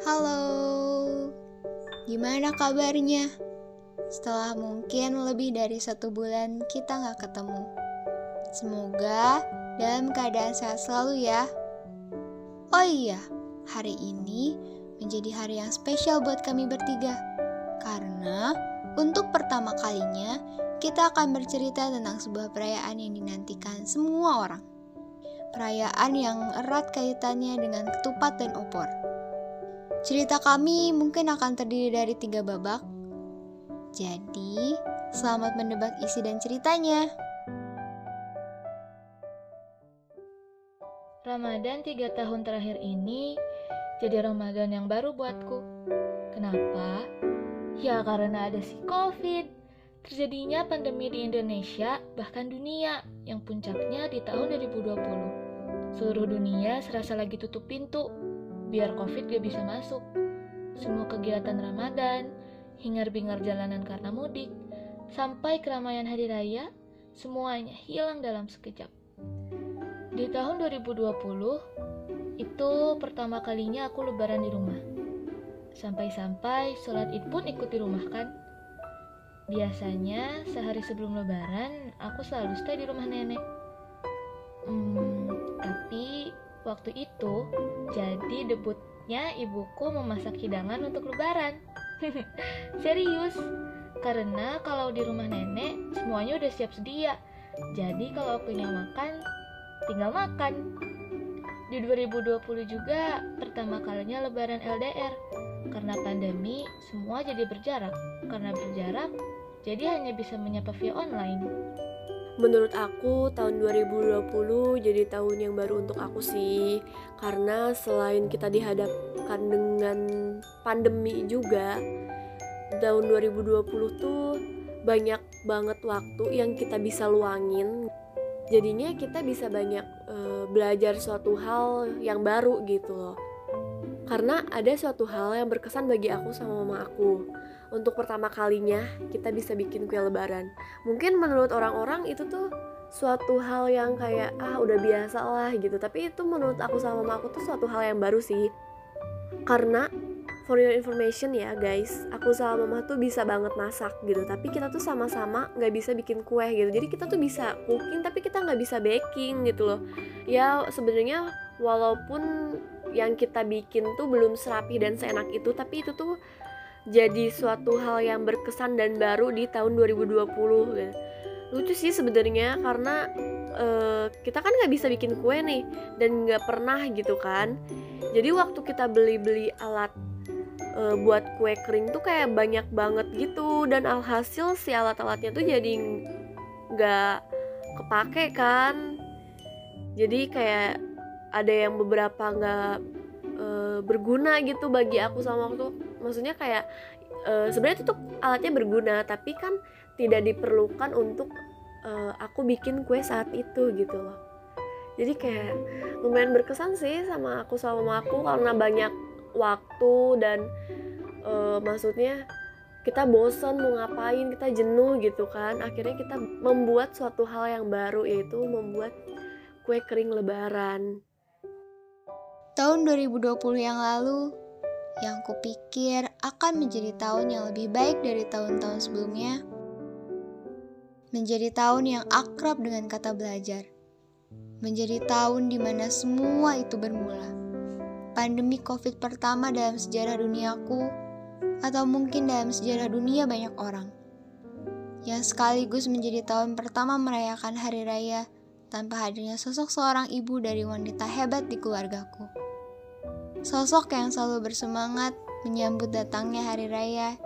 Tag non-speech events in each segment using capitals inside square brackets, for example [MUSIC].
Halo, gimana kabarnya? Setelah mungkin lebih dari satu bulan kita nggak ketemu. Semoga dalam keadaan sehat selalu ya. Oh iya, hari ini menjadi hari yang spesial buat kami bertiga. Karena untuk pertama kalinya kita akan bercerita tentang sebuah perayaan yang dinantikan semua orang. Perayaan yang erat kaitannya dengan ketupat dan opor. Cerita kami mungkin akan terdiri dari tiga babak. Jadi, selamat menebak isi dan ceritanya. Ramadan tiga tahun terakhir ini jadi Ramadan yang baru buatku. Kenapa? Ya karena ada si COVID. Terjadinya pandemi di Indonesia, bahkan dunia, yang puncaknya di tahun 2020. Seluruh dunia serasa lagi tutup pintu, biar COVID gak bisa masuk. Semua kegiatan Ramadan, hingar-bingar jalanan karena mudik, sampai keramaian hari raya, semuanya hilang dalam sekejap. Di tahun 2020, itu pertama kalinya aku lebaran di rumah. Sampai-sampai sholat id pun ikut di rumah kan? Biasanya sehari sebelum lebaran, aku selalu stay di rumah nenek. Hmm, tapi waktu itu jadi debutnya ibuku memasak hidangan untuk lebaran. [LAUGHS] Serius, karena kalau di rumah nenek semuanya udah siap sedia. Jadi kalau waktunya makan, tinggal makan. Di 2020 juga pertama kalinya lebaran LDR. Karena pandemi, semua jadi berjarak. Karena berjarak, jadi hanya bisa menyapa via online. Menurut aku, tahun 2020 jadi tahun yang baru untuk aku sih. Karena selain kita dihadapkan dengan pandemi juga, tahun 2020 tuh banyak banget waktu yang kita bisa luangin. Jadinya kita bisa banyak uh, belajar suatu hal yang baru gitu loh. Karena ada suatu hal yang berkesan bagi aku sama mama aku untuk pertama kalinya kita bisa bikin kue lebaran. Mungkin menurut orang-orang itu tuh suatu hal yang kayak ah udah biasa lah gitu. Tapi itu menurut aku sama mama aku tuh suatu hal yang baru sih. Karena for your information ya guys, aku sama mama tuh bisa banget masak gitu. Tapi kita tuh sama-sama nggak bisa bikin kue gitu. Jadi kita tuh bisa cooking tapi kita nggak bisa baking gitu loh. Ya sebenarnya walaupun yang kita bikin tuh belum serapi dan seenak itu, tapi itu tuh jadi suatu hal yang berkesan dan baru di tahun 2020 gitu. lucu sih sebenarnya karena uh, kita kan nggak bisa bikin kue nih dan nggak pernah gitu kan. Jadi waktu kita beli-beli alat uh, buat kue kering tuh kayak banyak banget gitu dan alhasil si alat-alatnya tuh jadi nggak kepake kan. Jadi kayak ada yang beberapa nggak uh, berguna gitu bagi aku sama waktu maksudnya kayak uh, sebenarnya itu alatnya berguna tapi kan tidak diperlukan untuk uh, aku bikin kue saat itu gitu loh. Jadi kayak lumayan berkesan sih sama aku sama aku karena banyak waktu dan uh, maksudnya kita bosen mau ngapain kita jenuh gitu kan. Akhirnya kita membuat suatu hal yang baru yaitu membuat kue kering lebaran. Tahun 2020 yang lalu yang kupikir akan menjadi tahun yang lebih baik dari tahun-tahun sebelumnya, menjadi tahun yang akrab dengan kata belajar, menjadi tahun di mana semua itu bermula. Pandemi COVID pertama dalam sejarah duniaku, atau mungkin dalam sejarah dunia banyak orang, yang sekaligus menjadi tahun pertama merayakan hari raya tanpa hadirnya sosok seorang ibu dari wanita hebat di keluargaku. Sosok yang selalu bersemangat menyambut datangnya hari raya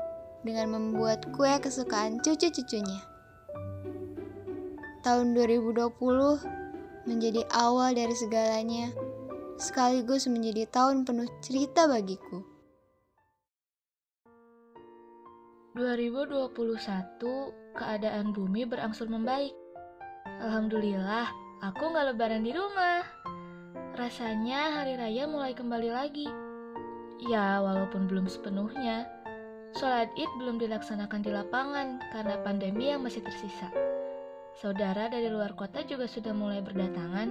dengan membuat kue kesukaan cucu-cucunya. Tahun 2020 menjadi awal dari segalanya, sekaligus menjadi tahun penuh cerita bagiku. 2021 keadaan bumi berangsur membaik. Alhamdulillah, aku nggak lebaran di rumah. Rasanya hari raya mulai kembali lagi. Ya, walaupun belum sepenuhnya, sholat id belum dilaksanakan di lapangan karena pandemi yang masih tersisa. Saudara dari luar kota juga sudah mulai berdatangan,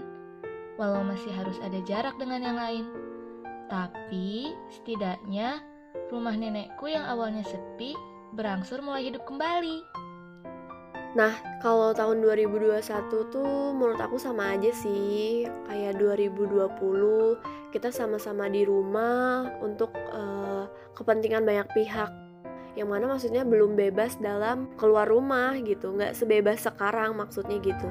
walau masih harus ada jarak dengan yang lain. Tapi setidaknya rumah nenekku yang awalnya sepi berangsur mulai hidup kembali. Nah, kalau tahun 2021 tuh menurut aku sama aja sih. Kayak 2020 kita sama-sama di rumah untuk uh, kepentingan banyak pihak. Yang mana maksudnya belum bebas dalam keluar rumah gitu, nggak sebebas sekarang maksudnya gitu.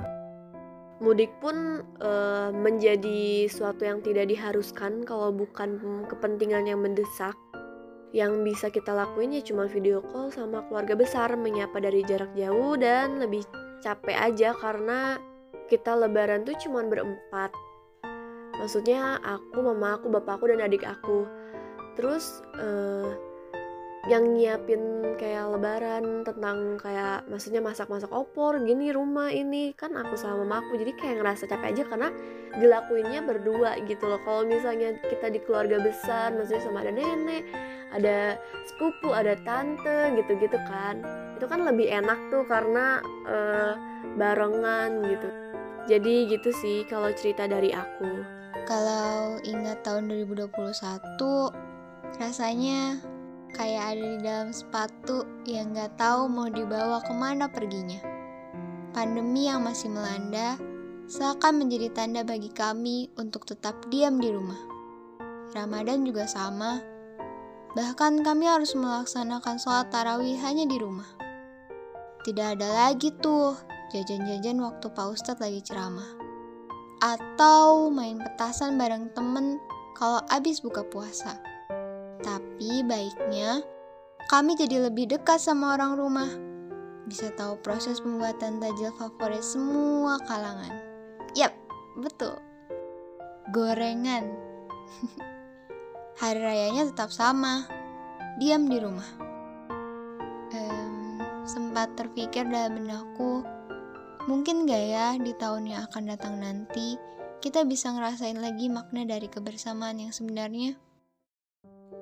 Mudik pun uh, menjadi suatu yang tidak diharuskan kalau bukan kepentingan yang mendesak yang bisa kita lakuin ya cuma video call sama keluarga besar menyapa dari jarak jauh dan lebih capek aja karena kita lebaran tuh cuma berempat. Maksudnya aku mama aku bapak aku dan adik aku. Terus uh, yang nyiapin kayak lebaran tentang kayak maksudnya masak-masak opor gini rumah ini kan aku sama mama aku. Jadi kayak ngerasa capek aja karena dilakuinnya berdua gitu loh. Kalau misalnya kita di keluarga besar maksudnya sama ada nenek ada sepupu ada tante gitu-gitu kan itu kan lebih enak tuh karena uh, barengan gitu jadi gitu sih kalau cerita dari aku kalau ingat tahun 2021 rasanya kayak ada di dalam sepatu yang gak tahu mau dibawa ke mana perginya. Pandemi yang masih melanda seakan menjadi tanda bagi kami untuk tetap diam di rumah. Ramadan juga sama, bahkan kami harus melaksanakan sholat tarawih hanya di rumah. Tidak ada lagi tuh jajan-jajan waktu Pak Ustadz lagi ceramah. Atau main petasan bareng temen kalau abis buka puasa. Tapi baiknya, kami jadi lebih dekat sama orang rumah. Bisa tahu proses pembuatan tajil favorit semua kalangan. Yap, betul. Gorengan. [LAUGHS] Hari rayanya tetap sama. Diam di rumah. Um, sempat terpikir dalam benakku, mungkin gak ya di tahun yang akan datang nanti kita bisa ngerasain lagi makna dari kebersamaan yang sebenarnya?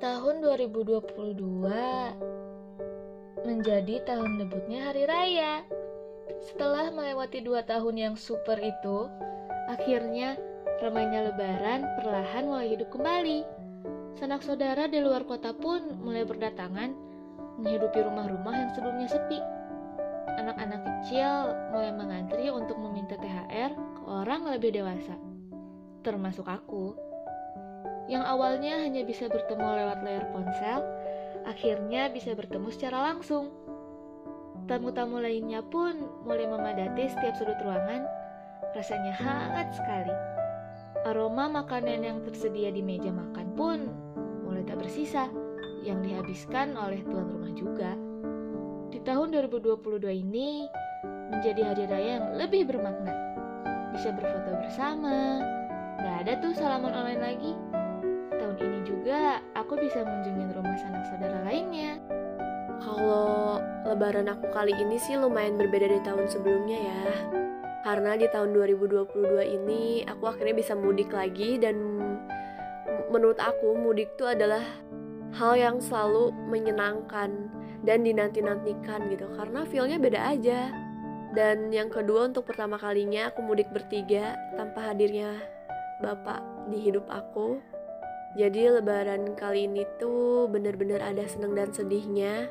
tahun 2022 menjadi tahun debutnya Hari Raya. Setelah melewati dua tahun yang super itu, akhirnya ramainya lebaran perlahan mulai hidup kembali. Sanak saudara di luar kota pun mulai berdatangan menghidupi rumah-rumah yang sebelumnya sepi. Anak-anak kecil mulai mengantri untuk meminta THR ke orang lebih dewasa, termasuk aku yang awalnya hanya bisa bertemu lewat layar ponsel, akhirnya bisa bertemu secara langsung. Tamu-tamu lainnya pun mulai memadati setiap sudut ruangan, rasanya hangat sekali. Aroma makanan yang tersedia di meja makan pun tak bersisa, yang dihabiskan oleh tuan rumah juga. Di tahun 2022 ini menjadi hari raya yang lebih bermakna. Bisa berfoto bersama, gak ada tuh salaman online lagi, ini juga aku bisa mengunjungi rumah sanak saudara lainnya. Kalau lebaran aku kali ini sih lumayan berbeda dari tahun sebelumnya ya. Karena di tahun 2022 ini aku akhirnya bisa mudik lagi dan menurut aku mudik itu adalah hal yang selalu menyenangkan dan dinanti-nantikan gitu karena feelnya beda aja dan yang kedua untuk pertama kalinya aku mudik bertiga tanpa hadirnya bapak di hidup aku jadi lebaran kali ini tuh bener-bener ada seneng dan sedihnya.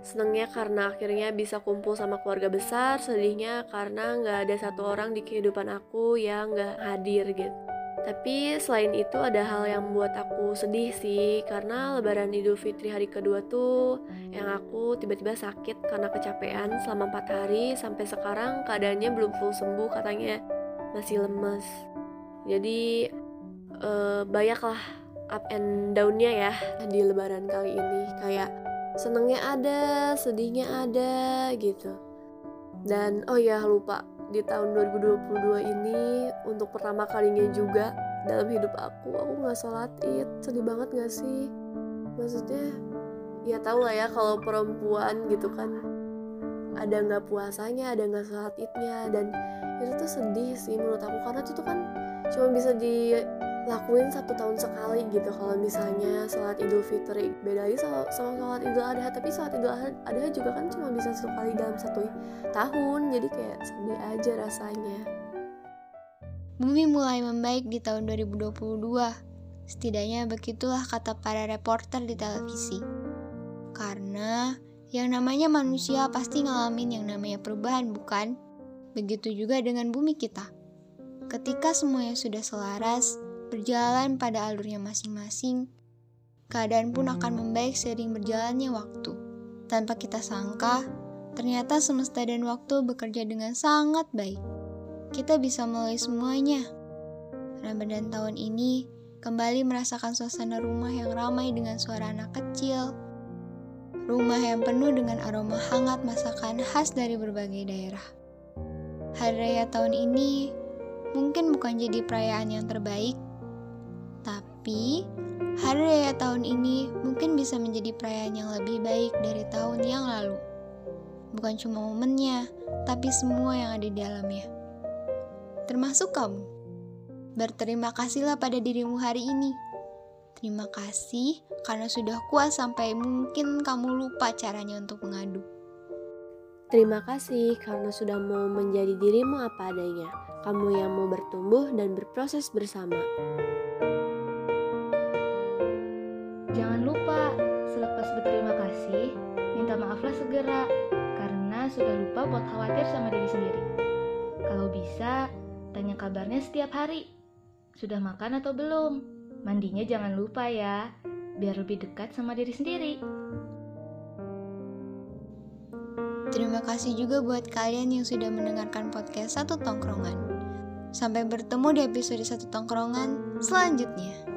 Senengnya karena akhirnya bisa kumpul sama keluarga besar, sedihnya karena nggak ada satu orang di kehidupan aku yang nggak hadir gitu. Tapi selain itu ada hal yang membuat aku sedih sih Karena lebaran idul fitri hari kedua tuh Yang aku tiba-tiba sakit karena kecapean selama 4 hari Sampai sekarang keadaannya belum full sembuh katanya Masih lemes. Jadi uh, banyak lah up and downnya ya di lebaran kali ini. Kayak senengnya ada sedihnya ada gitu. Dan oh ya lupa di tahun 2022 ini untuk pertama kalinya juga dalam hidup aku aku nggak sholat id. Sedih banget gak sih? Maksudnya ya tau lah ya kalau perempuan gitu kan ada nggak puasanya ada nggak sholat idnya dan itu tuh sedih sih menurut aku. Karena itu tuh kan cuma bisa di lakuin satu tahun sekali gitu kalau misalnya sholat idul fitri beda lagi sama, sholat idul adha tapi sholat idul adha juga kan cuma bisa sekali dalam satu tahun jadi kayak sedih aja rasanya Bumi mulai membaik di tahun 2022 Setidaknya begitulah kata para reporter di televisi. Karena yang namanya manusia pasti ngalamin yang namanya perubahan, bukan? Begitu juga dengan bumi kita. Ketika semuanya sudah selaras, berjalan pada alurnya masing-masing, keadaan pun akan membaik seiring berjalannya waktu. Tanpa kita sangka, ternyata semesta dan waktu bekerja dengan sangat baik. Kita bisa melalui semuanya. Ramadan tahun ini kembali merasakan suasana rumah yang ramai dengan suara anak kecil. Rumah yang penuh dengan aroma hangat masakan khas dari berbagai daerah. Hari raya tahun ini mungkin bukan jadi perayaan yang terbaik, tapi hari raya tahun ini mungkin bisa menjadi perayaan yang lebih baik dari tahun yang lalu. Bukan cuma momennya, tapi semua yang ada di dalamnya. Termasuk kamu. Berterima kasihlah pada dirimu hari ini. Terima kasih karena sudah kuat sampai mungkin kamu lupa caranya untuk mengadu. Terima kasih karena sudah mau menjadi dirimu apa adanya. Kamu yang mau bertumbuh dan berproses bersama. Segera karena sudah lupa buat khawatir sama diri sendiri. Kalau bisa, tanya kabarnya setiap hari. Sudah makan atau belum? Mandinya jangan lupa ya, biar lebih dekat sama diri sendiri. Terima kasih juga buat kalian yang sudah mendengarkan podcast Satu Tongkrongan. Sampai bertemu di episode Satu Tongkrongan selanjutnya.